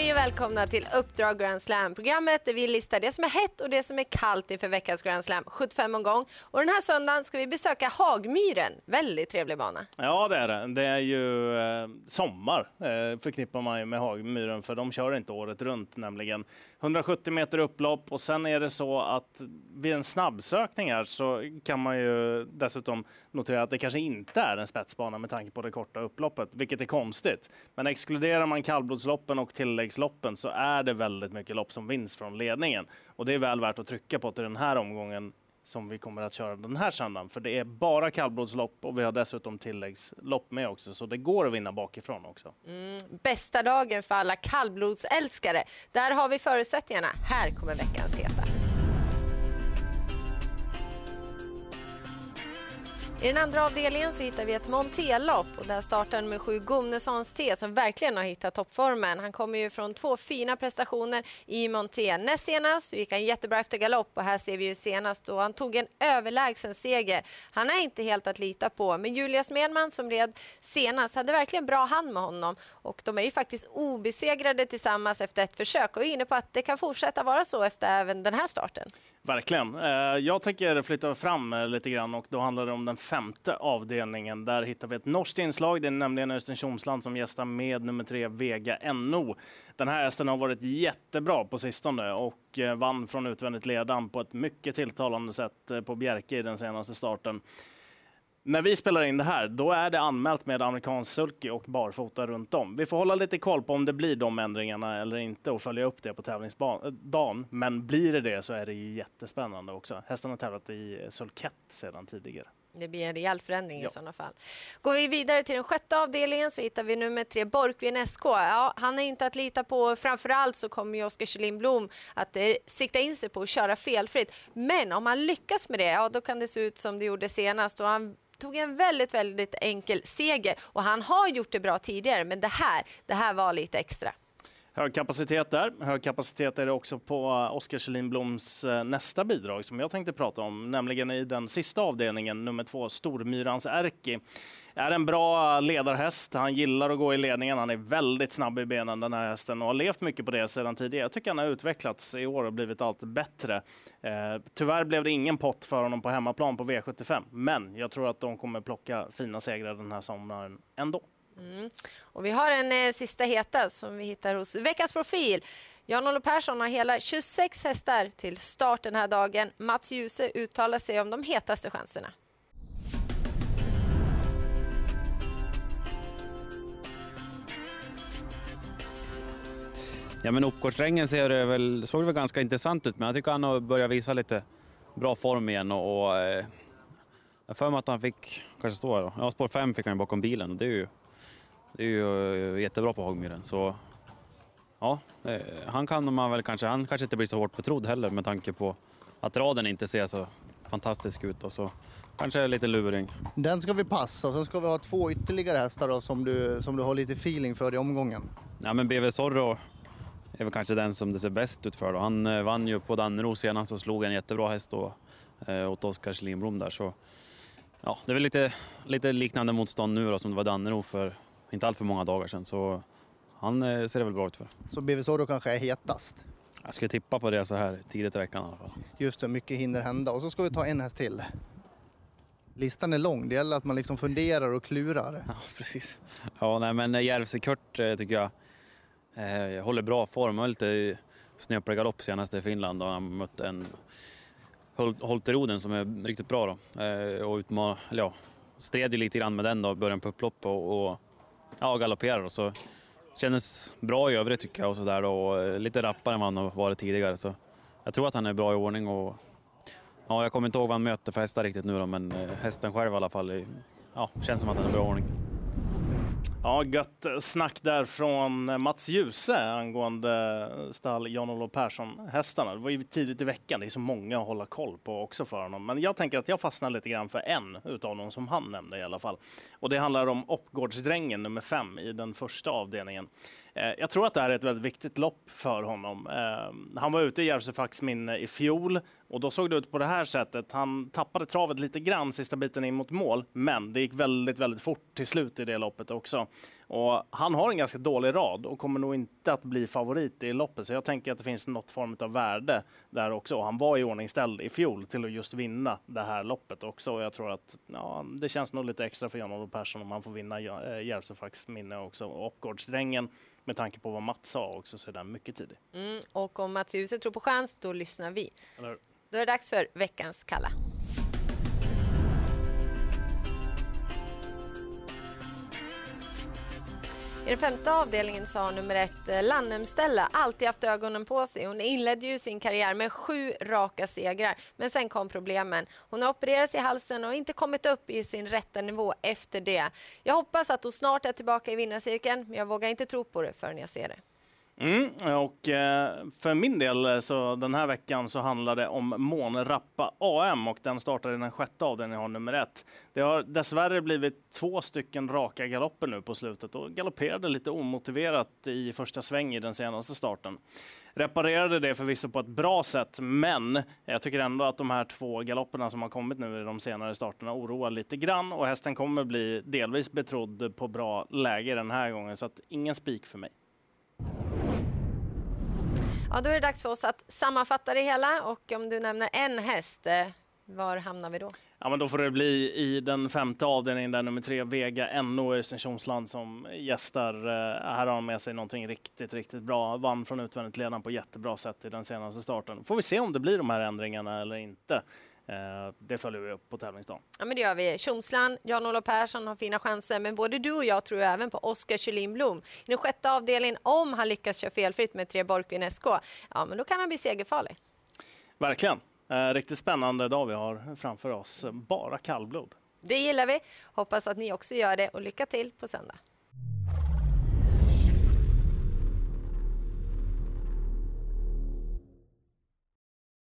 Hej och välkomna till Uppdrag Grand Slam, programmet där vi listar det som är hett och det som är kallt inför veckans Grand Slam, 75 omgång. Och den här söndagen ska vi besöka Hagmyren, väldigt trevlig bana. Ja det är det. Det är ju eh, sommar eh, förknippar man ju med Hagmyren för de kör inte året runt nämligen. 170 meter upplopp och sen är det så att vid en snabbsökning här så kan man ju dessutom notera att det kanske inte är en spetsbana med tanke på det korta upploppet, vilket är konstigt. Men exkluderar man kallblodsloppen och tilläggsloppen så är det väldigt mycket lopp som vinns från ledningen. Och det är väl värt att trycka på till den här omgången som vi kommer att köra den här söndagen. För det är bara kallblodslopp och vi har dessutom tilläggslopp med också. Så det går att vinna bakifrån också. Mm, bästa dagen för alla kallblodsälskare. Där har vi förutsättningarna. Här kommer veckans heta. I den andra avdelningen så hittar vi ett Montelopp och där startar nummer sju Gomnessons T som verkligen har hittat toppformen. Han kommer ju från två fina prestationer i Monté. Näst senast så gick han jättebra efter galopp och här ser vi ju senast då han tog en överlägsen seger. Han är inte helt att lita på, men Julia Smedman som red senast hade verkligen bra hand med honom och de är ju faktiskt obesegrade tillsammans efter ett försök och är inne på att det kan fortsätta vara så efter även den här starten. Verkligen. Eh, jag tänker flytta fram eh, lite grann och då handlar det om den femte avdelningen. Där hittar vi ett norskt inslag. Det är nämligen Östen Tjomsland som gästar med nummer tre Vega NO. Den här hästen har varit jättebra på sistone och eh, vann från utvändigt ledan på ett mycket tilltalande sätt eh, på Bjerke i den senaste starten. När vi spelar in det här, då är det anmält med amerikansk sulky och barfota runt om. Vi får hålla lite koll på om det blir de ändringarna eller inte och följa upp det på tävlingsdagen. Men blir det det så är det ju jättespännande också. Hästen har tävlat i sulkett sedan tidigare. Det blir en rejäl förändring ja. i sådana fall. Går vi vidare till den sjätte avdelningen så hittar vi nummer tre Borkvin SK. Ja, han är inte att lita på. Framförallt så kommer ju Oskar Kjellin Blom att eh, sikta in sig på att köra felfritt. Men om han lyckas med det, ja då kan det se ut som det gjorde senast. Och han tog en väldigt, väldigt enkel seger och han har gjort det bra tidigare, men det här, det här var lite extra. Hög kapacitet där. Hög kapacitet är det också på eh, Oskar Kjellin Bloms eh, nästa bidrag som jag tänkte prata om, nämligen i den sista avdelningen, nummer två, Stormyrans Erki är en bra ledarhäst. Han gillar att gå i ledningen. Han är väldigt snabb i benen den här hästen och har levt mycket på det sedan tidigare. Jag tycker han har utvecklats i år och blivit allt bättre. Eh, tyvärr blev det ingen pott för honom på hemmaplan på V75, men jag tror att de kommer plocka fina segrar den här sommaren ändå. Mm. Och vi har en eh, sista heta som vi hittar hos veckans profil. Jan-Olof Persson har hela 26 hästar till start den här dagen. Mats Djuse uttalar sig om de hetaste chanserna. Ja men uppgårdsträngen ser det väl, såg det väl ganska intressant ut men jag tycker han har börjat visa lite bra form igen och, och eh, jag för mig att han fick, kanske står här då, ja spår 5 fick han bakom bilen och det är ju, det är ju eh, jättebra på Hagmyren så ja, eh, han kan man väl kanske, han kanske inte blir så hårt betrodd heller med tanke på att raden inte ser så fantastisk ut och så kanske lite luring. Den ska vi passa och så ska vi ha två ytterligare hästar då, som, du, som du har lite feeling för i omgången. Ja men BV Zorro är väl kanske den som det ser bäst ut för. Då. Han eh, vann ju på Dannero senast och slog en jättebra häst då, eh, åt Oskar Lindblom där. Så, ja, det är väl lite, lite liknande motstånd nu då, som det var Dannero för inte allt för många dagar sedan. Så han eh, ser det väl bra ut för. Så BV Zorro kanske är hetast? Jag skulle tippa på det så här tidigt i veckan i alla fall. Just det, mycket hinner hända. Och så ska vi ta en häst till. Listan är lång, det gäller att man liksom funderar och klurar. Ja, precis. Ja, nej, men Järvsö-Kurt tycker jag Eh, håller bra form, har lite snöplig galopp senast i Finland och han mött en Holteroden som är riktigt bra då. Eh, och utman, ja, stred ju lite grann med den då, början på upplopp och, och ja, galopperar. Så kändes bra i övrigt tycker jag och sådär och eh, lite rappare än vad han har varit tidigare. Så jag tror att han är bra i ordning och ja, jag kommer inte ihåg vad han möter för hästar riktigt nu då, men eh, hästen själv i alla fall, ja, känns som att han är i bra ordning. Ja, gött snack där från Mats Djuse angående stall Jan-Olof Persson-hästarna. Det var ju tidigt i veckan, det är så många att hålla koll på också för honom. Men jag tänker att jag fastnar lite grann för en utav dem som han nämnde i alla fall. Och det handlar om Oppgårdsdrängen nummer fem i den första avdelningen. Eh, jag tror att det här är ett väldigt viktigt lopp för honom. Ehm, han var ute i Järvsöfacks minne i fjol och då såg det ut på det här sättet. Han tappade travet lite grann sista biten in mot mål, men det gick väldigt, väldigt fort till slut i det loppet också. Och han har en ganska dålig rad och kommer nog inte att bli favorit i loppet. Så jag tänker att det finns något form av värde där också. Och han var i ordningställd i fjol till att just vinna det här loppet också. Och jag tror att ja, det känns nog lite extra för Jan-Olof Persson om han får vinna äh, Järvsöfaks minne också. Och Oppgårdsdrängen med tanke på vad Mats sa också så är den mycket tidig. Mm, och om Mats Djuse tror på chans, då lyssnar vi. Eller? Då är det dags för veckans kalla. I den femte avdelningen sa nummer ett eh, Lannemstella alltid haft ögonen på sig. Hon inledde ju sin karriär med sju raka segrar, men sen kom problemen. Hon har opererats i halsen och inte kommit upp i sin rätta nivå efter det. Jag hoppas att hon snart är tillbaka i vinnarcirkeln, men jag vågar inte tro på det förrän jag ser det. Mm, och eh, för min del eh, så den här veckan så handlar det om Månrappa AM och den startar i den sjätte avdelningen, har nummer ett. Det har dessvärre blivit två stycken raka galopper nu på slutet och galopperade lite omotiverat i första sväng i den senaste starten. Reparerade det förvisso på ett bra sätt, men jag tycker ändå att de här två galopperna som har kommit nu i de senare starterna oroar lite grann och hästen kommer bli delvis betrodd på bra läge den här gången, så att ingen spik för mig. Ja, då är det dags för oss att sammanfatta det hela och om du nämner en häst, eh, var hamnar vi då? Ja, men då får det bli i den femte avdelningen där nummer tre Vega NO Östersundsland som gästar. Eh, här har han med sig någonting riktigt, riktigt bra. Vann från utvändigt ledaren på jättebra sätt i den senaste starten. Får vi se om det blir de här ändringarna eller inte. Eh, det följer vi upp på tävlingsdagen. Ja, men det gör vi. Tjomsland, Jan-Olof Persson har fina chanser, men både du och jag tror även på Oskar Kjellin Blom. I den sjätte avdelningen, om han lyckas köra felfritt med tre Borgvin SK, ja, men då kan han bli segerfarlig. Verkligen. Eh, riktigt spännande dag vi har framför oss. Bara kallblod. Det gillar vi. Hoppas att ni också gör det och lycka till på söndag.